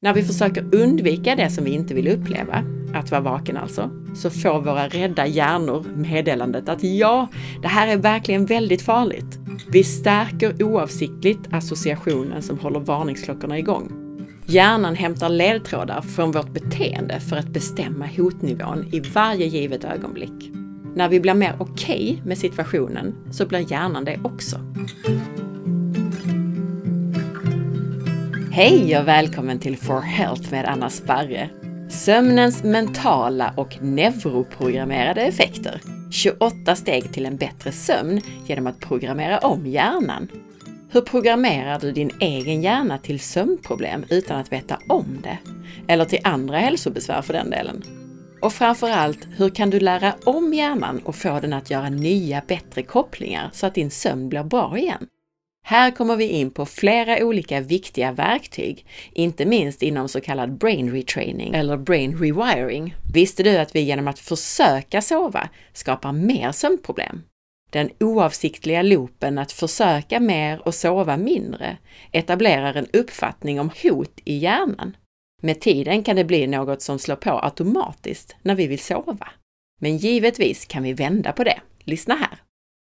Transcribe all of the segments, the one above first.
När vi försöker undvika det som vi inte vill uppleva, att vara vaken alltså, så får våra rädda hjärnor meddelandet att ja, det här är verkligen väldigt farligt. Vi stärker oavsiktligt associationen som håller varningsklockorna igång. Hjärnan hämtar ledtrådar från vårt beteende för att bestämma hotnivån i varje givet ögonblick. När vi blir mer okej okay med situationen så blir hjärnan det också. Hej och välkommen till For Health med Anna Sparre. Sömnens mentala och neuroprogrammerade effekter. 28 steg till en bättre sömn genom att programmera om hjärnan. Hur programmerar du din egen hjärna till sömnproblem utan att veta om det? Eller till andra hälsobesvär för den delen. Och framförallt, hur kan du lära om hjärnan och få den att göra nya, bättre kopplingar så att din sömn blir bra igen? Här kommer vi in på flera olika viktiga verktyg, inte minst inom så kallad brain retraining eller brain rewiring. Visste du att vi genom att försöka sova skapar mer sömnproblem? Den oavsiktliga loopen att försöka mer och sova mindre etablerar en uppfattning om hot i hjärnan. Med tiden kan det bli något som slår på automatiskt när vi vill sova. Men givetvis kan vi vända på det. Lyssna här!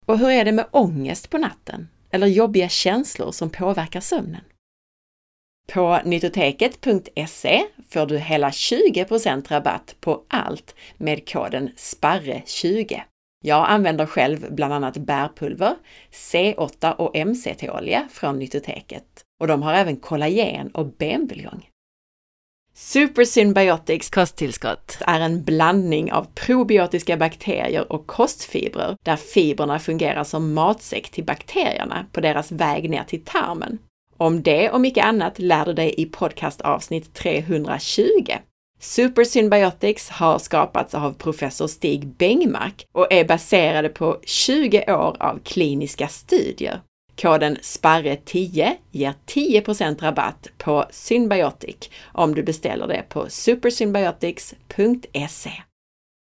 Och hur är det med ångest på natten? Eller jobbiga känslor som påverkar sömnen. På nyttoteket.se får du hela 20% rabatt på allt med koden SPARRE20. Jag använder själv bland annat bärpulver, C8 och MCT-olja från Nyttoteket och de har även kollagen och benbuljong. Super Symbiotics kosttillskott är en blandning av probiotiska bakterier och kostfibrer där fibrerna fungerar som matsäck till bakterierna på deras väg ner till tarmen. Om det och mycket annat lär du dig i podcastavsnitt 320. Super Symbiotics har skapats av professor Stig Bengmark och är baserade på 20 år av kliniska studier. Koden SPARRE10 ger 10% rabatt på Symbiotic om du beställer det på supersymbiotics.se.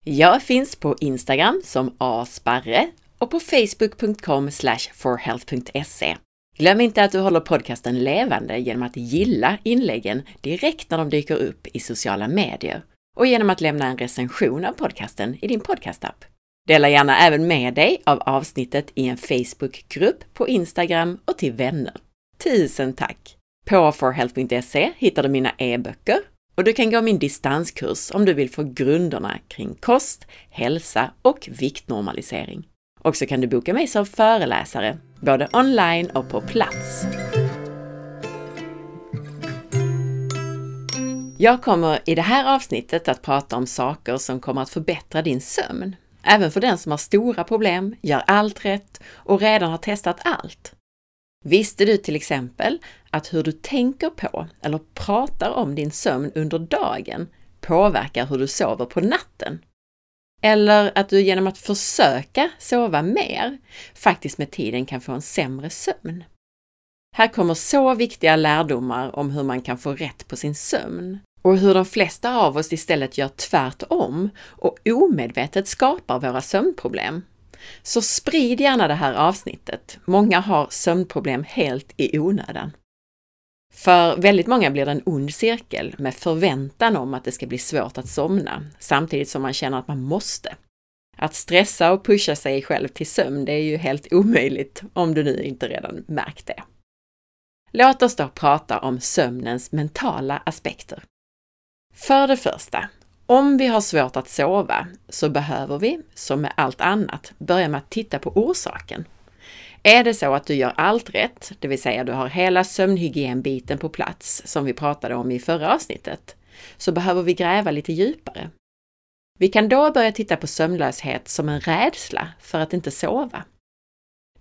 Jag finns på Instagram som asparre och på facebook.com forhealth.se. Glöm inte att du håller podcasten levande genom att gilla inläggen direkt när de dyker upp i sociala medier och genom att lämna en recension av podcasten i din podcastapp. Dela gärna även med dig av avsnittet i en Facebookgrupp, på Instagram och till vänner. Tusen tack! På forhealth.se hittar du mina e-böcker och du kan gå min distanskurs om du vill få grunderna kring kost, hälsa och viktnormalisering. Och så kan du boka mig som föreläsare, både online och på plats. Jag kommer i det här avsnittet att prata om saker som kommer att förbättra din sömn. Även för den som har stora problem, gör allt rätt och redan har testat allt. Visste du till exempel att hur du tänker på eller pratar om din sömn under dagen påverkar hur du sover på natten? Eller att du genom att försöka sova mer faktiskt med tiden kan få en sämre sömn. Här kommer så viktiga lärdomar om hur man kan få rätt på sin sömn och hur de flesta av oss istället gör tvärtom och omedvetet skapar våra sömnproblem. Så sprid gärna det här avsnittet. Många har sömnproblem helt i onödan. För väldigt många blir det en ond cirkel med förväntan om att det ska bli svårt att somna, samtidigt som man känner att man måste. Att stressa och pusha sig själv till sömn, det är ju helt omöjligt om du nu inte redan märkt det. Låt oss då prata om sömnens mentala aspekter. För det första, om vi har svårt att sova så behöver vi, som med allt annat, börja med att titta på orsaken. Är det så att du gör allt rätt, det vill säga du har hela sömnhygienbiten på plats som vi pratade om i förra avsnittet, så behöver vi gräva lite djupare. Vi kan då börja titta på sömnlöshet som en rädsla för att inte sova.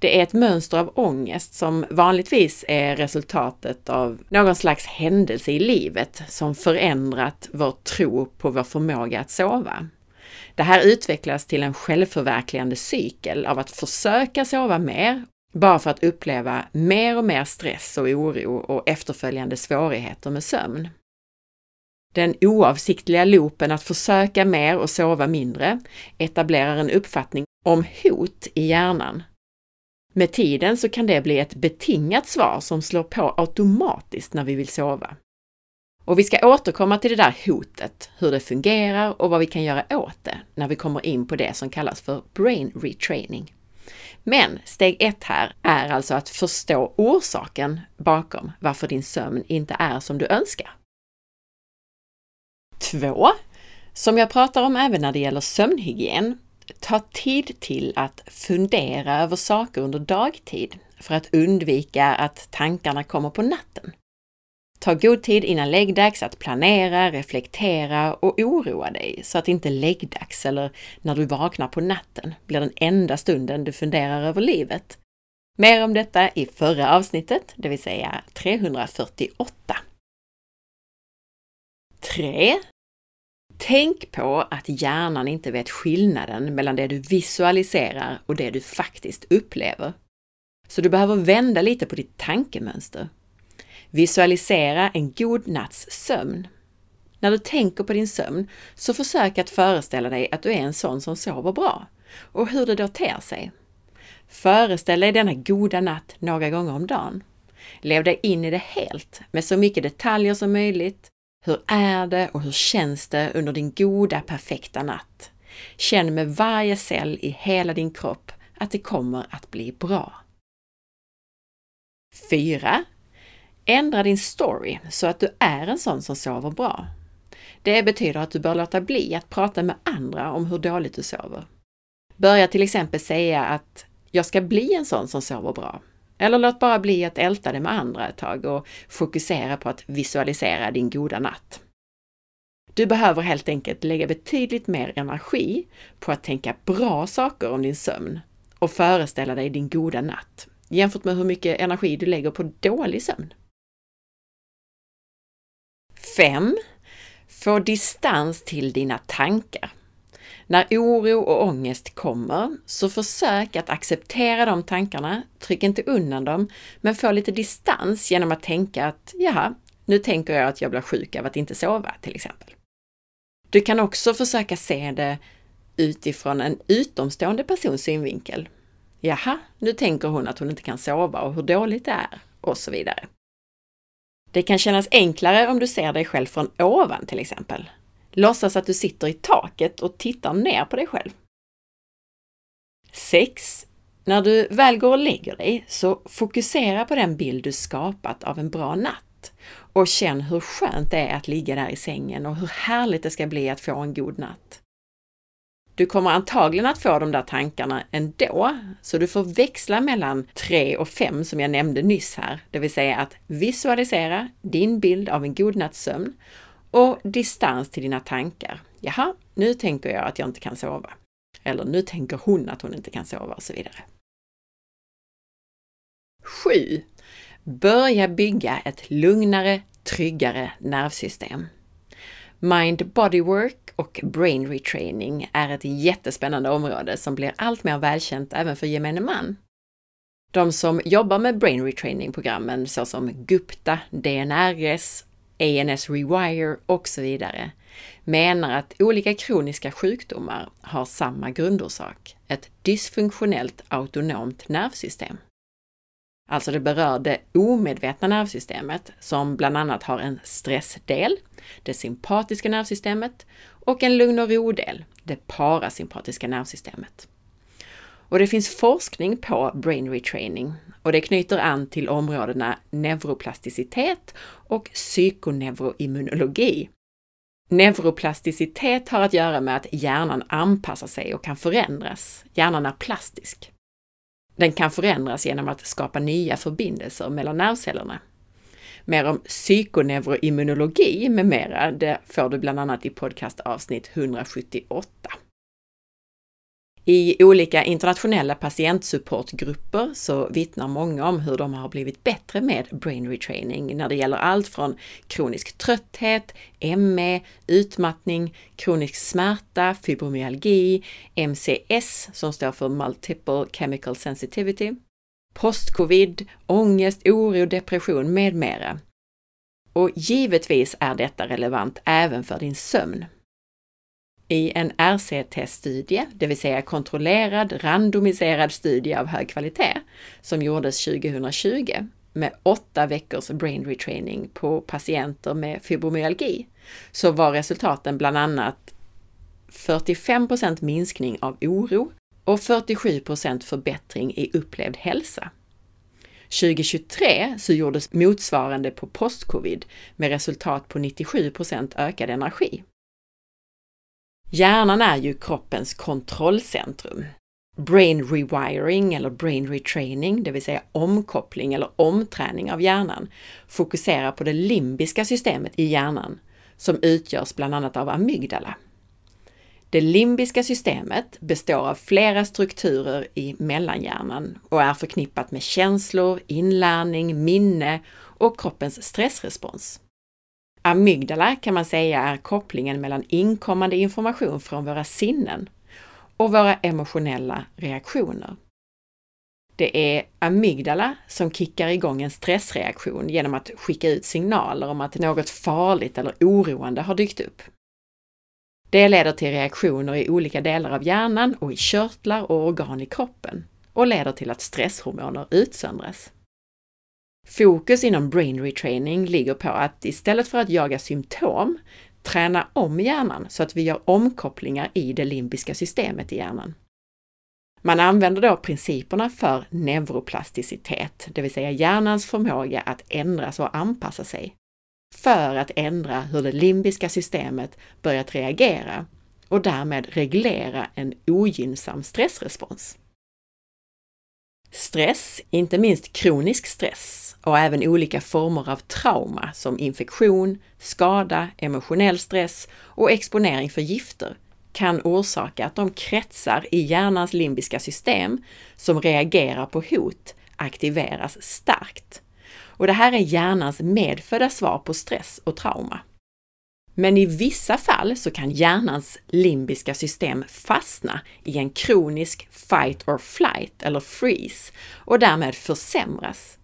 Det är ett mönster av ångest som vanligtvis är resultatet av någon slags händelse i livet som förändrat vår tro på vår förmåga att sova. Det här utvecklas till en självförverkligande cykel av att försöka sova mer, bara för att uppleva mer och mer stress och oro och efterföljande svårigheter med sömn. Den oavsiktliga loopen att försöka mer och sova mindre etablerar en uppfattning om hot i hjärnan med tiden så kan det bli ett betingat svar som slår på automatiskt när vi vill sova. Och vi ska återkomma till det där hotet, hur det fungerar och vad vi kan göra åt det när vi kommer in på det som kallas för brain retraining. Men steg ett här är alltså att förstå orsaken bakom varför din sömn inte är som du önskar. 2. Som jag pratar om även när det gäller sömnhygien, ta tid till att fundera över saker under dagtid för att undvika att tankarna kommer på natten. Ta god tid innan läggdags att planera, reflektera och oroa dig så att inte läggdags eller när du vaknar på natten blir den enda stunden du funderar över livet. Mer om detta i förra avsnittet, det vill säga 348. 3. Tänk på att hjärnan inte vet skillnaden mellan det du visualiserar och det du faktiskt upplever. Så du behöver vända lite på ditt tankemönster. Visualisera en god natts sömn. När du tänker på din sömn, så försök att föreställa dig att du är en sån som sover bra och hur det då ter sig. Föreställ dig denna goda natt några gånger om dagen. Lev dig in i det helt med så mycket detaljer som möjligt. Hur är det och hur känns det under din goda, perfekta natt? Känn med varje cell i hela din kropp att det kommer att bli bra. 4. Ändra din story så att du är en sån som sover bra. Det betyder att du bör låta bli att prata med andra om hur dåligt du sover. Börja till exempel säga att jag ska bli en sån som sover bra. Eller låt bara bli att älta det med andra ett tag och fokusera på att visualisera din goda natt. Du behöver helt enkelt lägga betydligt mer energi på att tänka bra saker om din sömn och föreställa dig din goda natt jämfört med hur mycket energi du lägger på dålig sömn. 5. Få distans till dina tankar. När oro och ångest kommer, så försök att acceptera de tankarna, tryck inte undan dem, men få lite distans genom att tänka att jaha, nu tänker jag att jag blir sjuk av att inte sova till exempel. Du kan också försöka se det utifrån en utomstående persons synvinkel. Jaha, nu tänker hon att hon inte kan sova och hur dåligt det är och så vidare. Det kan kännas enklare om du ser dig själv från ovan till exempel. Låtsas att du sitter i taket och tittar ner på dig själv. 6. När du väl går och lägger dig, så fokusera på den bild du skapat av en bra natt och känn hur skönt det är att ligga där i sängen och hur härligt det ska bli att få en god natt. Du kommer antagligen att få de där tankarna ändå, så du får växla mellan 3 och 5 som jag nämnde nyss här, det vill säga att visualisera din bild av en god natts sömn och distans till dina tankar. Jaha, nu tänker jag att jag inte kan sova. Eller nu tänker hon att hon inte kan sova och så vidare. 7. Börja bygga ett lugnare, tryggare nervsystem. Mind Body Work och Brain Retraining är ett jättespännande område som blir allt mer välkänt även för gemene man. De som jobbar med Brain Retraining-programmen såsom Gupta, DNRS, ANS Rewire och så vidare menar att olika kroniska sjukdomar har samma grundorsak, ett dysfunktionellt autonomt nervsystem. Alltså det berör det omedvetna nervsystemet som bland annat har en stressdel, det sympatiska nervsystemet och en lugn och ro-del, det parasympatiska nervsystemet. Och det finns forskning på brain retraining och det knyter an till områdena neuroplasticitet och psykoneuroimmunologi. Neuroplasticitet har att göra med att hjärnan anpassar sig och kan förändras. Hjärnan är plastisk. Den kan förändras genom att skapa nya förbindelser mellan nervcellerna. Mer om psykoneuroimmunologi med mera, det får du bland annat i podcastavsnitt 178. I olika internationella patientsupportgrupper så vittnar många om hur de har blivit bättre med brain retraining när det gäller allt från kronisk trötthet, ME, utmattning, kronisk smärta, fibromyalgi, MCS som står för Multiple Chemical Sensitivity, postcovid, ångest, oro, depression med mera. Och givetvis är detta relevant även för din sömn. I en RCT-studie, det vill säga kontrollerad randomiserad studie av hög kvalitet, som gjordes 2020, med åtta veckors brain retraining på patienter med fibromyalgi så var resultaten bland annat 45% minskning av oro och 47% förbättring i upplevd hälsa. 2023 så gjordes motsvarande på postcovid med resultat på 97% ökad energi. Hjärnan är ju kroppens kontrollcentrum. Brain rewiring eller brain retraining, det vill säga omkoppling eller omträning av hjärnan, fokuserar på det limbiska systemet i hjärnan som utgörs bland annat av amygdala. Det limbiska systemet består av flera strukturer i mellanhjärnan och är förknippat med känslor, inlärning, minne och kroppens stressrespons. Amygdala kan man säga är kopplingen mellan inkommande information från våra sinnen och våra emotionella reaktioner. Det är amygdala som kickar igång en stressreaktion genom att skicka ut signaler om att något farligt eller oroande har dykt upp. Det leder till reaktioner i olika delar av hjärnan och i körtlar och organ i kroppen och leder till att stresshormoner utsöndras. Fokus inom brain retraining ligger på att istället för att jaga symptom träna om hjärnan så att vi gör omkopplingar i det limbiska systemet i hjärnan. Man använder då principerna för neuroplasticitet, det vill säga hjärnans förmåga att ändras och anpassa sig, för att ändra hur det limbiska systemet börjat reagera och därmed reglera en ogynnsam stressrespons. Stress, inte minst kronisk stress och även olika former av trauma som infektion, skada, emotionell stress och exponering för gifter kan orsaka att de kretsar i hjärnans limbiska system som reagerar på hot aktiveras starkt. Och det här är hjärnans medfödda svar på stress och trauma. Men i vissa fall så kan hjärnans limbiska system fastna i en kronisk fight or flight eller freeze och därmed försämras.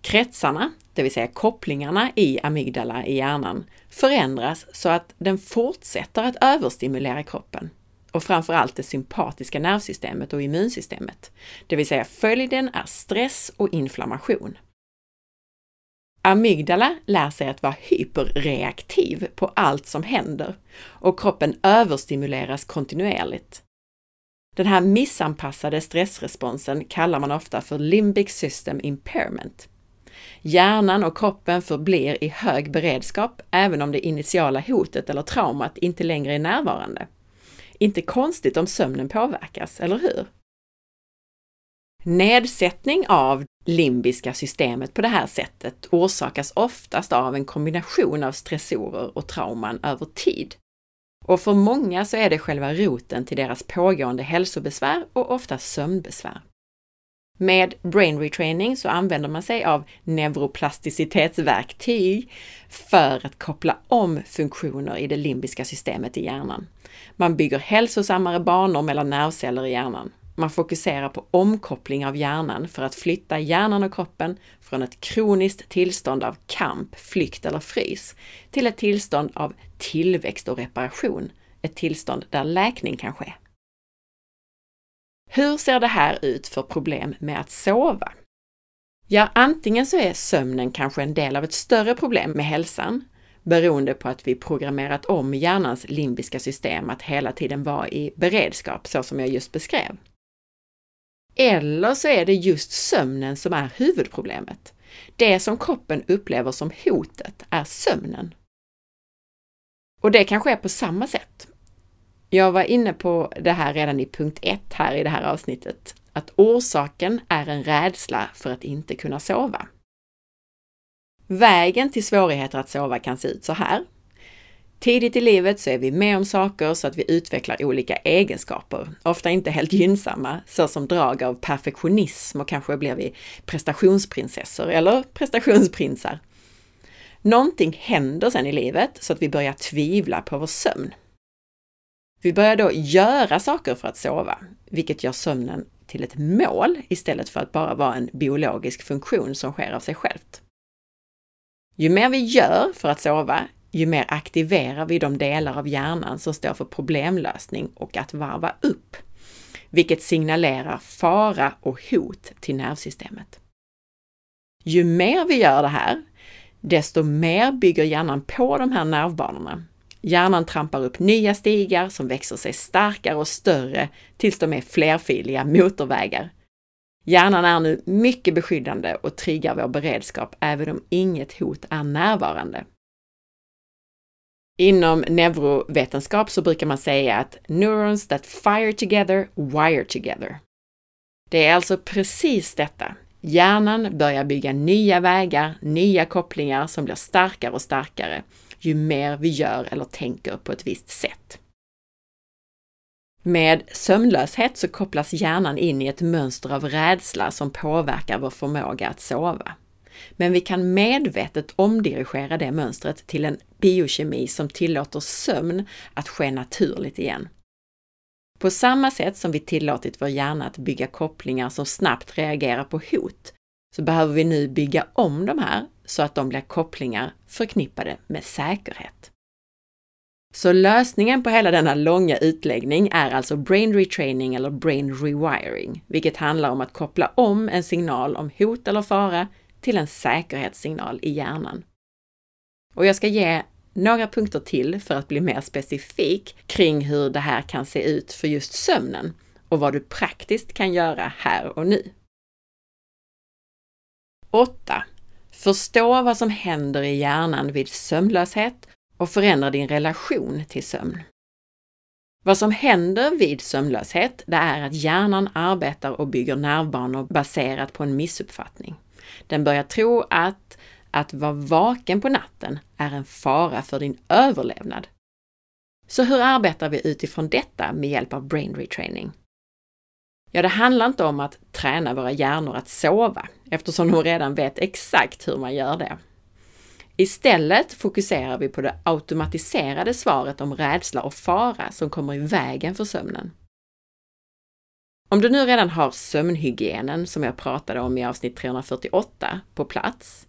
Kretsarna, det vill säga kopplingarna i amygdala i hjärnan, förändras så att den fortsätter att överstimulera kroppen och framförallt det sympatiska nervsystemet och immunsystemet. Det vill säga följden är stress och inflammation. Amygdala lär sig att vara hyperreaktiv på allt som händer och kroppen överstimuleras kontinuerligt. Den här missanpassade stressresponsen kallar man ofta för limbic system impairment. Hjärnan och kroppen förblir i hög beredskap även om det initiala hotet eller traumat inte längre är närvarande. Inte konstigt om sömnen påverkas, eller hur? Nedsättning av limbiska systemet på det här sättet orsakas oftast av en kombination av stressorer och trauman över tid. Och för många så är det själva roten till deras pågående hälsobesvär och ofta sömnbesvär. Med brain retraining så använder man sig av neuroplasticitetsverktyg för att koppla om funktioner i det limbiska systemet i hjärnan. Man bygger hälsosammare banor mellan nervceller i hjärnan. Man fokuserar på omkoppling av hjärnan för att flytta hjärnan och kroppen från ett kroniskt tillstånd av kamp, flykt eller frys till ett tillstånd av tillväxt och reparation, ett tillstånd där läkning kan ske. Hur ser det här ut för problem med att sova? Ja, antingen så är sömnen kanske en del av ett större problem med hälsan, beroende på att vi programmerat om hjärnans limbiska system att hela tiden vara i beredskap, så som jag just beskrev. Eller så är det just sömnen som är huvudproblemet. Det som kroppen upplever som hotet är sömnen. Och det kan ske på samma sätt. Jag var inne på det här redan i punkt 1 här i det här avsnittet, att orsaken är en rädsla för att inte kunna sova. Vägen till svårigheter att sova kan se ut så här. Tidigt i livet så är vi med om saker så att vi utvecklar olika egenskaper, ofta inte helt gynnsamma, såsom drag av perfektionism och kanske blir vi prestationsprinsessor eller prestationsprinsar. Någonting händer sen i livet så att vi börjar tvivla på vår sömn. Vi börjar då göra saker för att sova, vilket gör sömnen till ett mål istället för att bara vara en biologisk funktion som sker av sig självt. Ju mer vi gör för att sova, ju mer aktiverar vi de delar av hjärnan som står för problemlösning och att varva upp, vilket signalerar fara och hot till nervsystemet. Ju mer vi gör det här, desto mer bygger hjärnan på de här nervbanorna. Hjärnan trampar upp nya stigar som växer sig starkare och större tills de är flerfiliga motorvägar. Hjärnan är nu mycket beskyddande och triggar vår beredskap även om inget hot är närvarande. Inom neurovetenskap så brukar man säga att neurons that fire together wire together. Det är alltså precis detta. Hjärnan börjar bygga nya vägar, nya kopplingar som blir starkare och starkare ju mer vi gör eller tänker på ett visst sätt. Med sömnlöshet så kopplas hjärnan in i ett mönster av rädsla som påverkar vår förmåga att sova. Men vi kan medvetet omdirigera det mönstret till en biokemi som tillåter sömn att ske naturligt igen. På samma sätt som vi tillåtit vår hjärna att bygga kopplingar som snabbt reagerar på hot, så behöver vi nu bygga om de här så att de blir kopplingar förknippade med säkerhet. Så lösningen på hela denna långa utläggning är alltså brain retraining eller brain rewiring, vilket handlar om att koppla om en signal om hot eller fara till en säkerhetssignal i hjärnan. Och jag ska ge några punkter till för att bli mer specifik kring hur det här kan se ut för just sömnen och vad du praktiskt kan göra här och nu. 8. Förstå vad som händer i hjärnan vid sömnlöshet och förändra din relation till sömn. Vad som händer vid sömnlöshet, det är att hjärnan arbetar och bygger nervbanor baserat på en missuppfattning. Den börjar tro att att vara vaken på natten är en fara för din överlevnad. Så hur arbetar vi utifrån detta med hjälp av brain retraining? Ja, det handlar inte om att träna våra hjärnor att sova, eftersom de redan vet exakt hur man gör det. Istället fokuserar vi på det automatiserade svaret om rädsla och fara som kommer i vägen för sömnen. Om du nu redan har sömnhygienen, som jag pratade om i avsnitt 348, på plats,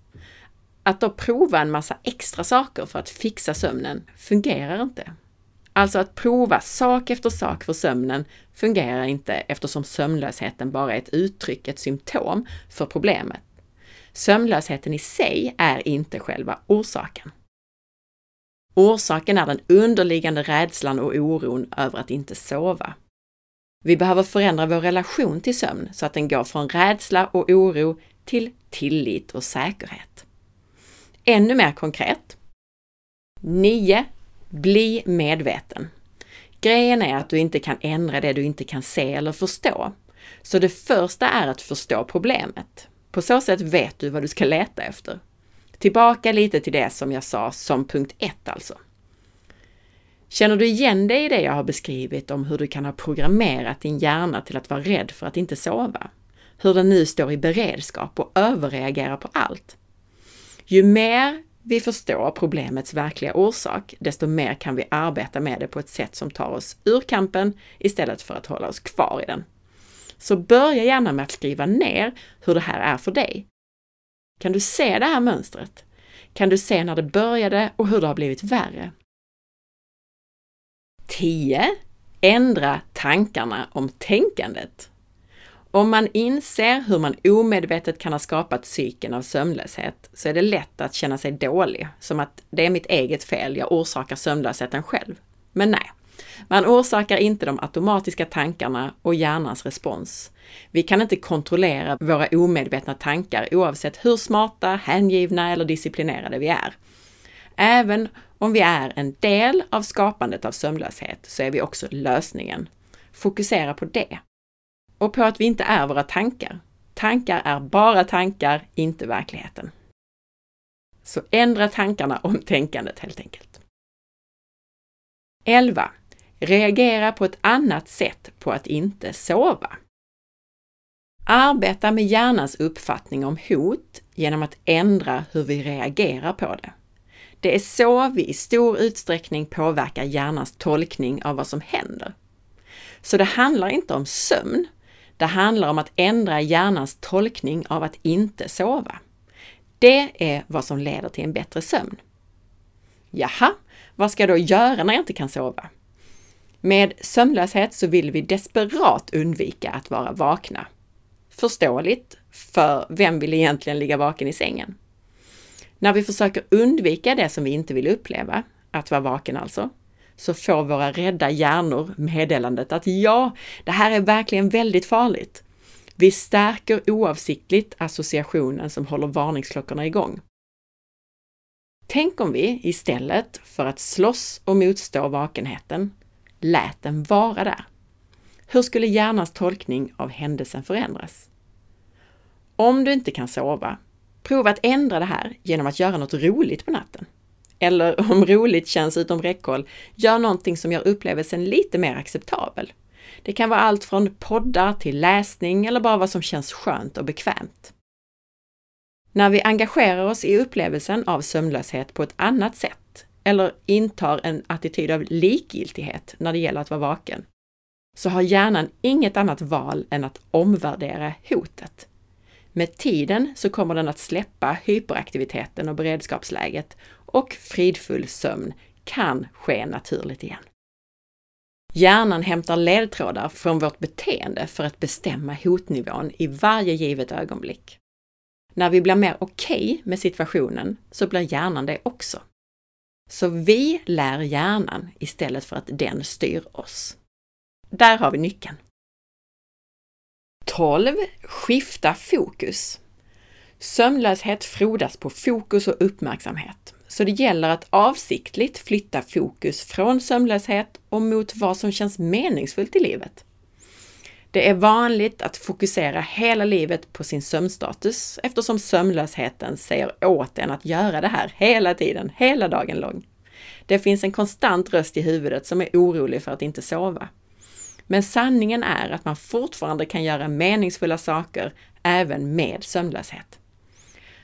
att då prova en massa extra saker för att fixa sömnen fungerar inte. Alltså att prova sak efter sak för sömnen fungerar inte eftersom sömnlösheten bara är ett uttryck, ett symptom för problemet. Sömnlösheten i sig är inte själva orsaken. Orsaken är den underliggande rädslan och oron över att inte sova. Vi behöver förändra vår relation till sömn så att den går från rädsla och oro till tillit och säkerhet. Ännu mer konkret. 9. Bli medveten. Grejen är att du inte kan ändra det du inte kan se eller förstå. Så det första är att förstå problemet. På så sätt vet du vad du ska leta efter. Tillbaka lite till det som jag sa som punkt 1 alltså. Känner du igen dig i det jag har beskrivit om hur du kan ha programmerat din hjärna till att vara rädd för att inte sova? Hur den nu står i beredskap och överreagerar på allt? Ju mer vi förstår problemets verkliga orsak, desto mer kan vi arbeta med det på ett sätt som tar oss ur kampen istället för att hålla oss kvar i den. Så börja gärna med att skriva ner hur det här är för dig. Kan du se det här mönstret? Kan du se när det började och hur det har blivit värre? 10. Ändra tankarna om tänkandet. Om man inser hur man omedvetet kan ha skapat cykeln av sömnlöshet så är det lätt att känna sig dålig, som att det är mitt eget fel, jag orsakar sömnlösheten själv. Men nej, man orsakar inte de automatiska tankarna och hjärnans respons. Vi kan inte kontrollera våra omedvetna tankar oavsett hur smarta, hängivna eller disciplinerade vi är. Även om vi är en del av skapandet av sömnlöshet så är vi också lösningen. Fokusera på det och på att vi inte är våra tankar. Tankar är bara tankar, inte verkligheten. Så ändra tankarna om tänkandet helt enkelt. 11. Reagera på ett annat sätt på att inte sova. Arbeta med hjärnans uppfattning om hot genom att ändra hur vi reagerar på det. Det är så vi i stor utsträckning påverkar hjärnans tolkning av vad som händer. Så det handlar inte om sömn, det handlar om att ändra hjärnans tolkning av att inte sova. Det är vad som leder till en bättre sömn. Jaha, vad ska jag då göra när jag inte kan sova? Med sömnlöshet så vill vi desperat undvika att vara vakna. Förståeligt, För vem vill egentligen ligga vaken i sängen? När vi försöker undvika det som vi inte vill uppleva, att vara vaken alltså, så får våra rädda hjärnor meddelandet att ja, det här är verkligen väldigt farligt. Vi stärker oavsiktligt associationen som håller varningsklockorna igång. Tänk om vi istället för att slåss och motstå vakenheten lät den vara där. Hur skulle hjärnans tolkning av händelsen förändras? Om du inte kan sova, prova att ändra det här genom att göra något roligt på natten. Eller om roligt känns utom räckhåll, gör någonting som gör upplevelsen lite mer acceptabel. Det kan vara allt från poddar till läsning eller bara vad som känns skönt och bekvämt. När vi engagerar oss i upplevelsen av sömnlöshet på ett annat sätt eller intar en attityd av likgiltighet när det gäller att vara vaken, så har hjärnan inget annat val än att omvärdera hotet. Med tiden så kommer den att släppa hyperaktiviteten och beredskapsläget och fridfull sömn kan ske naturligt igen. Hjärnan hämtar ledtrådar från vårt beteende för att bestämma hotnivån i varje givet ögonblick. När vi blir mer okej okay med situationen så blir hjärnan det också. Så vi lär hjärnan istället för att den styr oss. Där har vi nyckeln. 12. Skifta fokus. Sömnlöshet frodas på fokus och uppmärksamhet, så det gäller att avsiktligt flytta fokus från sömnlöshet och mot vad som känns meningsfullt i livet. Det är vanligt att fokusera hela livet på sin sömnstatus eftersom sömnlösheten säger åt en att göra det här hela tiden, hela dagen lång. Det finns en konstant röst i huvudet som är orolig för att inte sova. Men sanningen är att man fortfarande kan göra meningsfulla saker även med sömnlöshet.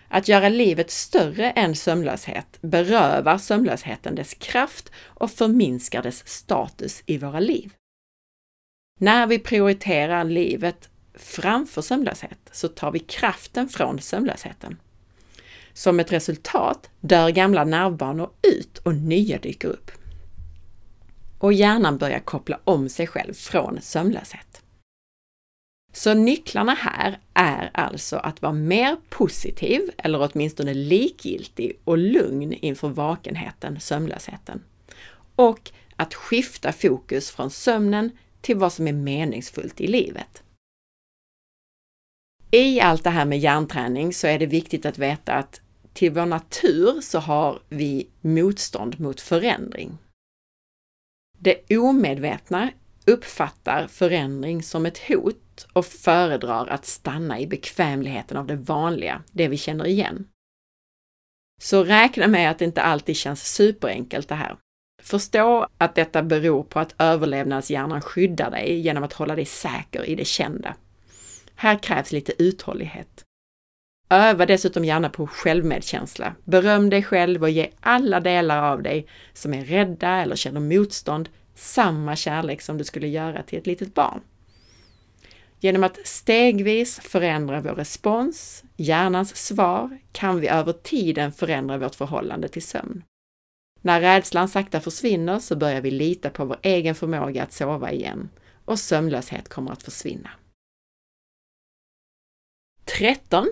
Att göra livet större än sömnlöshet berövar sömnlösheten dess kraft och förminskar dess status i våra liv. När vi prioriterar livet framför sömnlöshet så tar vi kraften från sömnlösheten. Som ett resultat dör gamla nervbanor ut och nya dyker upp. Och hjärnan börjar koppla om sig själv från sömnlöshet. Så nycklarna här är alltså att vara mer positiv eller åtminstone likgiltig och lugn inför vakenheten, sömnlösheten. Och att skifta fokus från sömnen till vad som är meningsfullt i livet. I allt det här med hjärnträning så är det viktigt att veta att till vår natur så har vi motstånd mot förändring. Det omedvetna uppfattar förändring som ett hot och föredrar att stanna i bekvämligheten av det vanliga, det vi känner igen. Så räkna med att det inte alltid känns superenkelt det här. Förstå att detta beror på att överlevnadshjärnan skyddar dig genom att hålla dig säker i det kända. Här krävs lite uthållighet. Öva dessutom gärna på självmedkänsla. Beröm dig själv och ge alla delar av dig som är rädda eller känner motstånd samma kärlek som du skulle göra till ett litet barn. Genom att stegvis förändra vår respons, hjärnans svar, kan vi över tiden förändra vårt förhållande till sömn. När rädslan sakta försvinner så börjar vi lita på vår egen förmåga att sova igen och sömnlöshet kommer att försvinna. 13.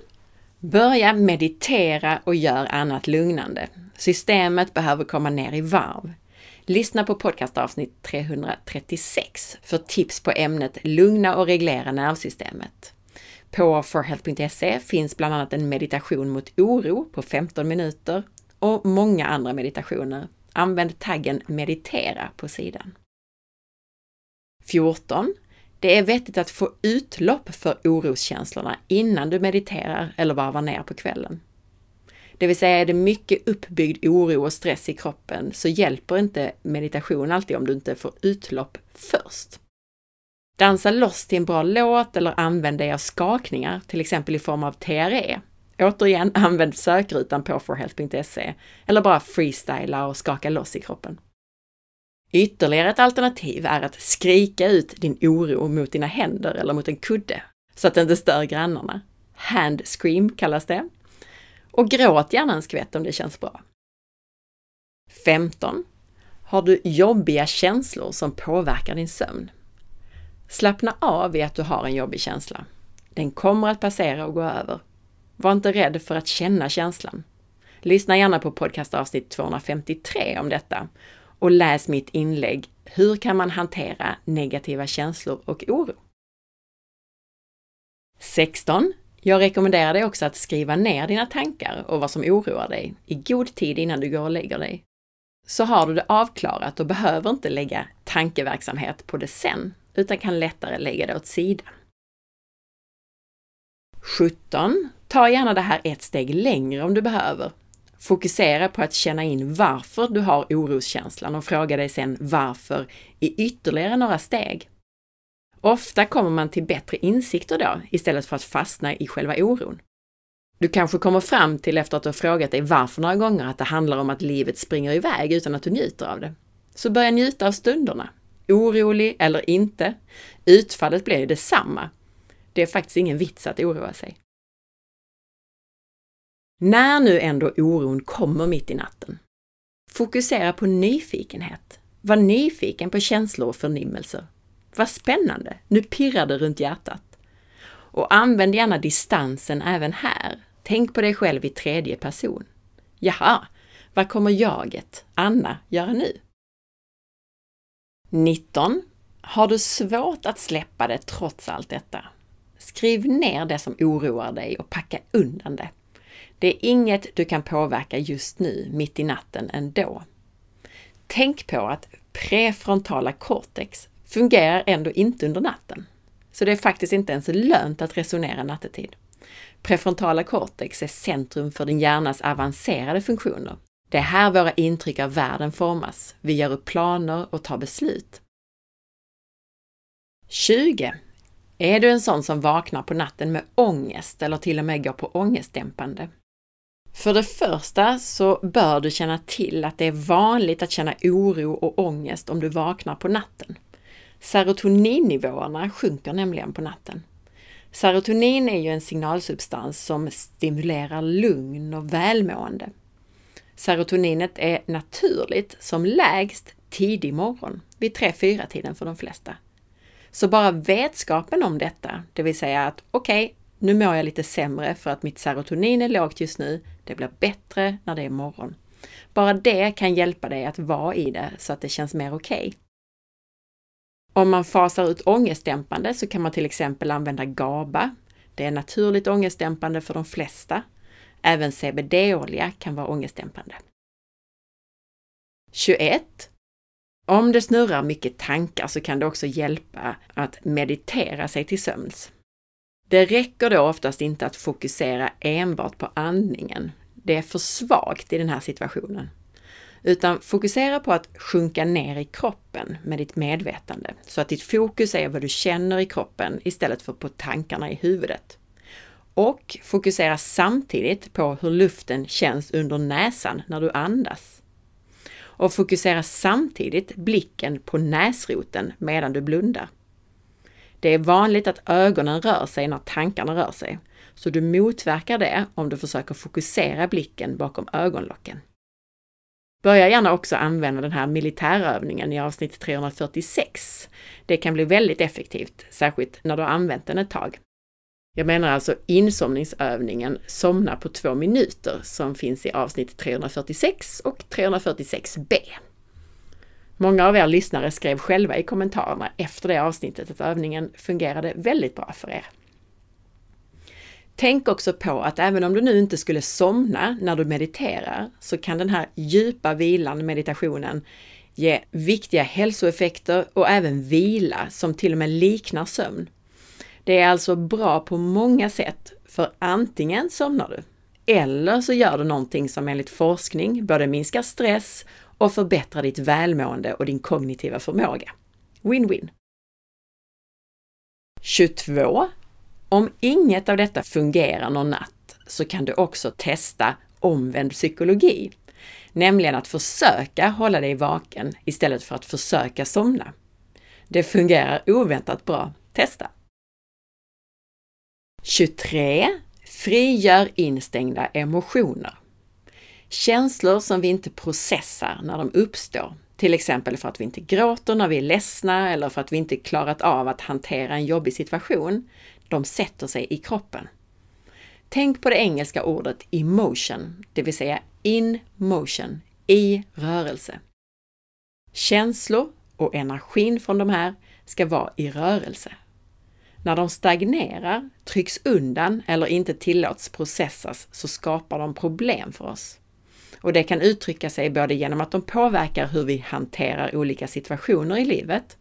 Börja meditera och gör annat lugnande. Systemet behöver komma ner i varv. Lyssna på podcastavsnitt 336 för tips på ämnet Lugna och reglera nervsystemet. På forhealth.se finns bland annat en meditation mot oro på 15 minuter och många andra meditationer. Använd taggen meditera på sidan. 14. Det är vettigt att få utlopp för oroskänslorna innan du mediterar eller varvar ner på kvällen. Det vill säga, är det mycket uppbyggd oro och stress i kroppen så hjälper inte meditation alltid om du inte får utlopp först. Dansa loss till en bra låt eller använd dig av skakningar, till exempel i form av TRE. Återigen, använd sökrutan på forhealth.se eller bara freestyla och skaka loss i kroppen. Ytterligare ett alternativ är att skrika ut din oro mot dina händer eller mot en kudde så att det inte stör grannarna. Hand scream kallas det. Och gråt gärna en skvätt om det känns bra. 15. Har du jobbiga känslor som påverkar din sömn? Slappna av i att du har en jobbig känsla. Den kommer att passera och gå över. Var inte rädd för att känna känslan. Lyssna gärna på podcastavsnitt 253 om detta och läs mitt inlägg Hur kan man hantera negativa känslor och oro? 16. Jag rekommenderar dig också att skriva ner dina tankar och vad som oroar dig i god tid innan du går och lägger dig. Så har du det avklarat och behöver inte lägga tankeverksamhet på det sen, utan kan lättare lägga det åt sidan. 17. Ta gärna det här ett steg längre om du behöver. Fokusera på att känna in varför du har oroskänslan och fråga dig sen varför i ytterligare några steg. Ofta kommer man till bättre insikter då, istället för att fastna i själva oron. Du kanske kommer fram till efter att du har frågat dig varför några gånger att det handlar om att livet springer iväg utan att du njuter av det. Så börja njuta av stunderna. Orolig eller inte, utfallet blir ju detsamma. Det är faktiskt ingen vits att oroa sig. När nu ändå oron kommer mitt i natten, fokusera på nyfikenhet. Var nyfiken på känslor och förnimmelser. Vad spännande! Nu pirrar det runt hjärtat. Och använd gärna distansen även här. Tänk på dig själv i tredje person. Jaha, vad kommer jaget, Anna, göra nu? 19. Har du svårt att släppa det trots allt detta? Skriv ner det som oroar dig och packa undan det. Det är inget du kan påverka just nu, mitt i natten ändå. Tänk på att prefrontala cortex fungerar ändå inte under natten. Så det är faktiskt inte ens lönt att resonera nattetid. Prefrontala cortex är centrum för din hjärnas avancerade funktioner. Det är här våra intryck av världen formas. Vi gör upp planer och tar beslut. 20. Är du en sån som vaknar på natten med ångest eller till och med går på ångestdämpande? För det första så bör du känna till att det är vanligt att känna oro och ångest om du vaknar på natten. Serotoninnivåerna sjunker nämligen på natten. Serotonin är ju en signalsubstans som stimulerar lugn och välmående. Serotoninet är naturligt som lägst tidig morgon, vid 3-4 tiden för de flesta. Så bara vetskapen om detta, det vill säga att okej, okay, nu mår jag lite sämre för att mitt serotonin är lågt just nu, det blir bättre när det är morgon. Bara det kan hjälpa dig att vara i det så att det känns mer okej. Okay. Om man fasar ut ångestdämpande så kan man till exempel använda GABA. Det är naturligt ångestdämpande för de flesta. Även CBD-olja kan vara ångestdämpande. 21. Om det snurrar mycket tankar så kan det också hjälpa att meditera sig till sömns. Det räcker då oftast inte att fokusera enbart på andningen. Det är för svagt i den här situationen. Utan fokusera på att sjunka ner i kroppen med ditt medvetande så att ditt fokus är vad du känner i kroppen istället för på tankarna i huvudet. Och fokusera samtidigt på hur luften känns under näsan när du andas. Och fokusera samtidigt blicken på näsroten medan du blundar. Det är vanligt att ögonen rör sig när tankarna rör sig, så du motverkar det om du försöker fokusera blicken bakom ögonlocken. Börja gärna också använda den här militärövningen i avsnitt 346. Det kan bli väldigt effektivt, särskilt när du har använt den ett tag. Jag menar alltså insomningsövningen Somna på två minuter som finns i avsnitt 346 och 346b. Många av er lyssnare skrev själva i kommentarerna efter det avsnittet att övningen fungerade väldigt bra för er. Tänk också på att även om du nu inte skulle somna när du mediterar så kan den här djupa vilan, meditationen, ge viktiga hälsoeffekter och även vila som till och med liknar sömn. Det är alltså bra på många sätt, för antingen somnar du eller så gör du någonting som enligt forskning både minskar stress och förbättrar ditt välmående och din kognitiva förmåga. Win-win! 22. Om inget av detta fungerar någon natt så kan du också testa omvänd psykologi, nämligen att försöka hålla dig vaken istället för att försöka somna. Det fungerar oväntat bra. Testa! 23. Frigör instängda emotioner. Känslor som vi inte processar när de uppstår, till exempel för att vi inte gråter när vi är ledsna eller för att vi inte klarat av att hantera en jobbig situation, de sätter sig i kroppen. Tänk på det engelska ordet emotion, det vill säga in motion, i rörelse. Känslor och energin från de här ska vara i rörelse. När de stagnerar, trycks undan eller inte tillåts processas så skapar de problem för oss. Och det kan uttrycka sig både genom att de påverkar hur vi hanterar olika situationer i livet.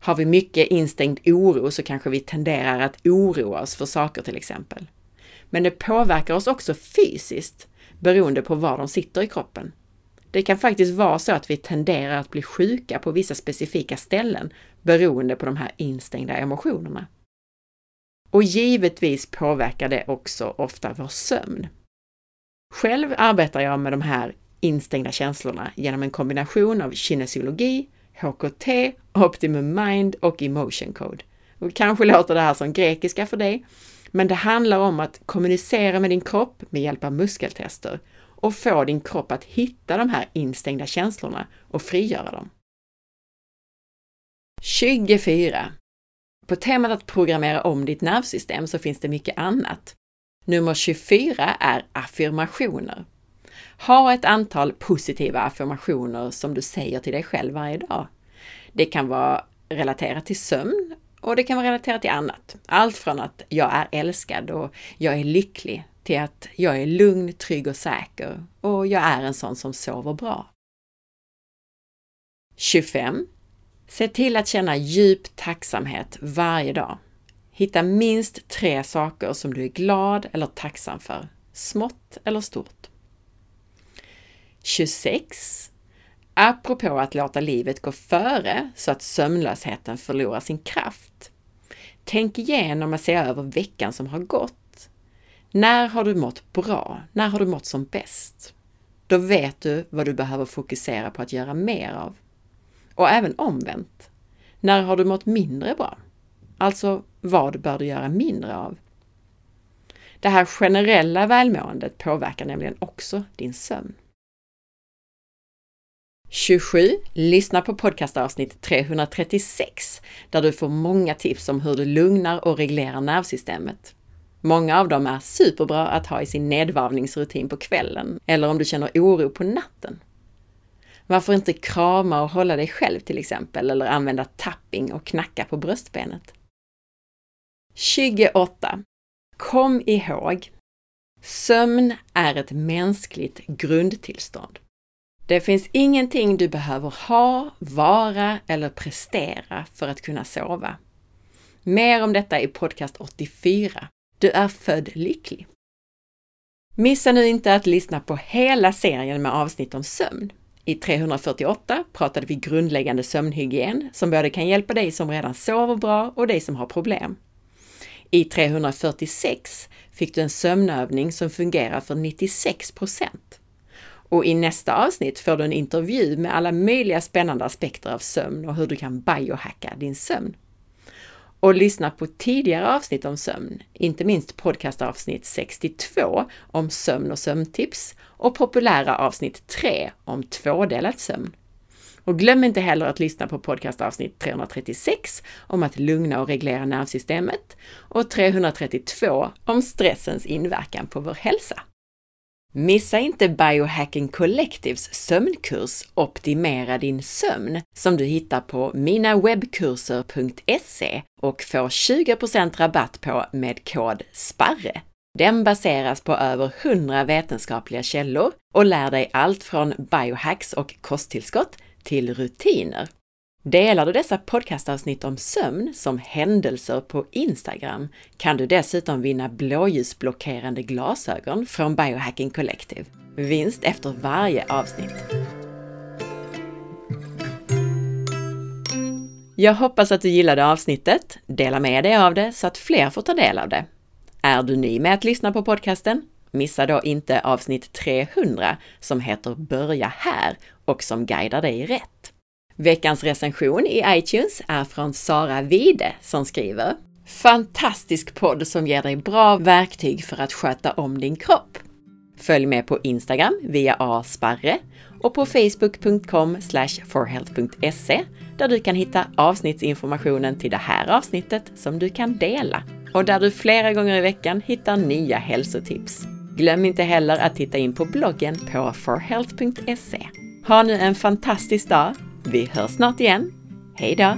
Har vi mycket instängd oro så kanske vi tenderar att oroa oss för saker till exempel. Men det påverkar oss också fysiskt beroende på var de sitter i kroppen. Det kan faktiskt vara så att vi tenderar att bli sjuka på vissa specifika ställen beroende på de här instängda emotionerna. Och givetvis påverkar det också ofta vår sömn. Själv arbetar jag med de här instängda känslorna genom en kombination av kinesiologi, HKT, Optimum Mind och Emotion Code. Och kanske låter det här som grekiska för dig, men det handlar om att kommunicera med din kropp med hjälp av muskeltester och få din kropp att hitta de här instängda känslorna och frigöra dem. 24. På temat att programmera om ditt nervsystem så finns det mycket annat. Nummer 24 är affirmationer. Ha ett antal positiva affirmationer som du säger till dig själv varje dag. Det kan vara relaterat till sömn och det kan vara relaterat till annat. Allt från att jag är älskad och jag är lycklig till att jag är lugn, trygg och säker och jag är en sån som sover bra. 25. Se till att känna djup tacksamhet varje dag. Hitta minst tre saker som du är glad eller tacksam för, smått eller stort. 26. Apropå att låta livet gå före så att sömnlösheten förlorar sin kraft. Tänk igenom och se över veckan som har gått. När har du mått bra? När har du mått som bäst? Då vet du vad du behöver fokusera på att göra mer av. Och även omvänt. När har du mått mindre bra? Alltså, vad bör du göra mindre av? Det här generella välmåendet påverkar nämligen också din sömn. 27. Lyssna på podcastavsnitt 336 där du får många tips om hur du lugnar och reglerar nervsystemet. Många av dem är superbra att ha i sin nedvarvningsrutin på kvällen eller om du känner oro på natten. Varför inte krama och hålla dig själv till exempel eller använda tapping och knacka på bröstbenet? 28. Kom ihåg! Sömn är ett mänskligt grundtillstånd. Det finns ingenting du behöver ha, vara eller prestera för att kunna sova. Mer om detta i podcast 84. Du är född lycklig. Missa nu inte att lyssna på hela serien med avsnitt om sömn. I 348 pratade vi grundläggande sömnhygien som både kan hjälpa dig som redan sover bra och dig som har problem. I 346 fick du en sömnövning som fungerar för 96 procent. och i nästa avsnitt får du en intervju med alla möjliga spännande aspekter av sömn och hur du kan biohacka din sömn. Och lyssna på tidigare avsnitt om sömn, inte minst podcastavsnitt 62 om sömn och sömntips och populära avsnitt 3 om tvådelad sömn. Och glöm inte heller att lyssna på podcastavsnitt 336 om att lugna och reglera nervsystemet och 332 om stressens inverkan på vår hälsa. Missa inte Biohacking Collectives sömnkurs Optimera din sömn som du hittar på minawebkurser.se och får 20% rabatt på med kod SPARRE. Den baseras på över 100 vetenskapliga källor och lär dig allt från biohacks och kosttillskott till rutiner. Delar du dessa podcastavsnitt om sömn som händelser på Instagram kan du dessutom vinna blåljusblockerande glasögon från Biohacking Collective. Vinst efter varje avsnitt. Jag hoppas att du gillade avsnittet. Dela med dig av det så att fler får ta del av det. Är du ny med att lyssna på podcasten? Missa då inte avsnitt 300 som heter Börja här och som guidar dig rätt. Veckans recension i iTunes är från Sara Vide som skriver Fantastisk podd som ger dig bra verktyg för att sköta om din kropp. Följ med på Instagram via asparre och på facebook.com forhealth.se där du kan hitta avsnittsinformationen till det här avsnittet som du kan dela och där du flera gånger i veckan hittar nya hälsotips. Glöm inte heller att titta in på bloggen på forhealth.se. Ha nu en fantastisk dag. Vi hörs snart igen. Hej då!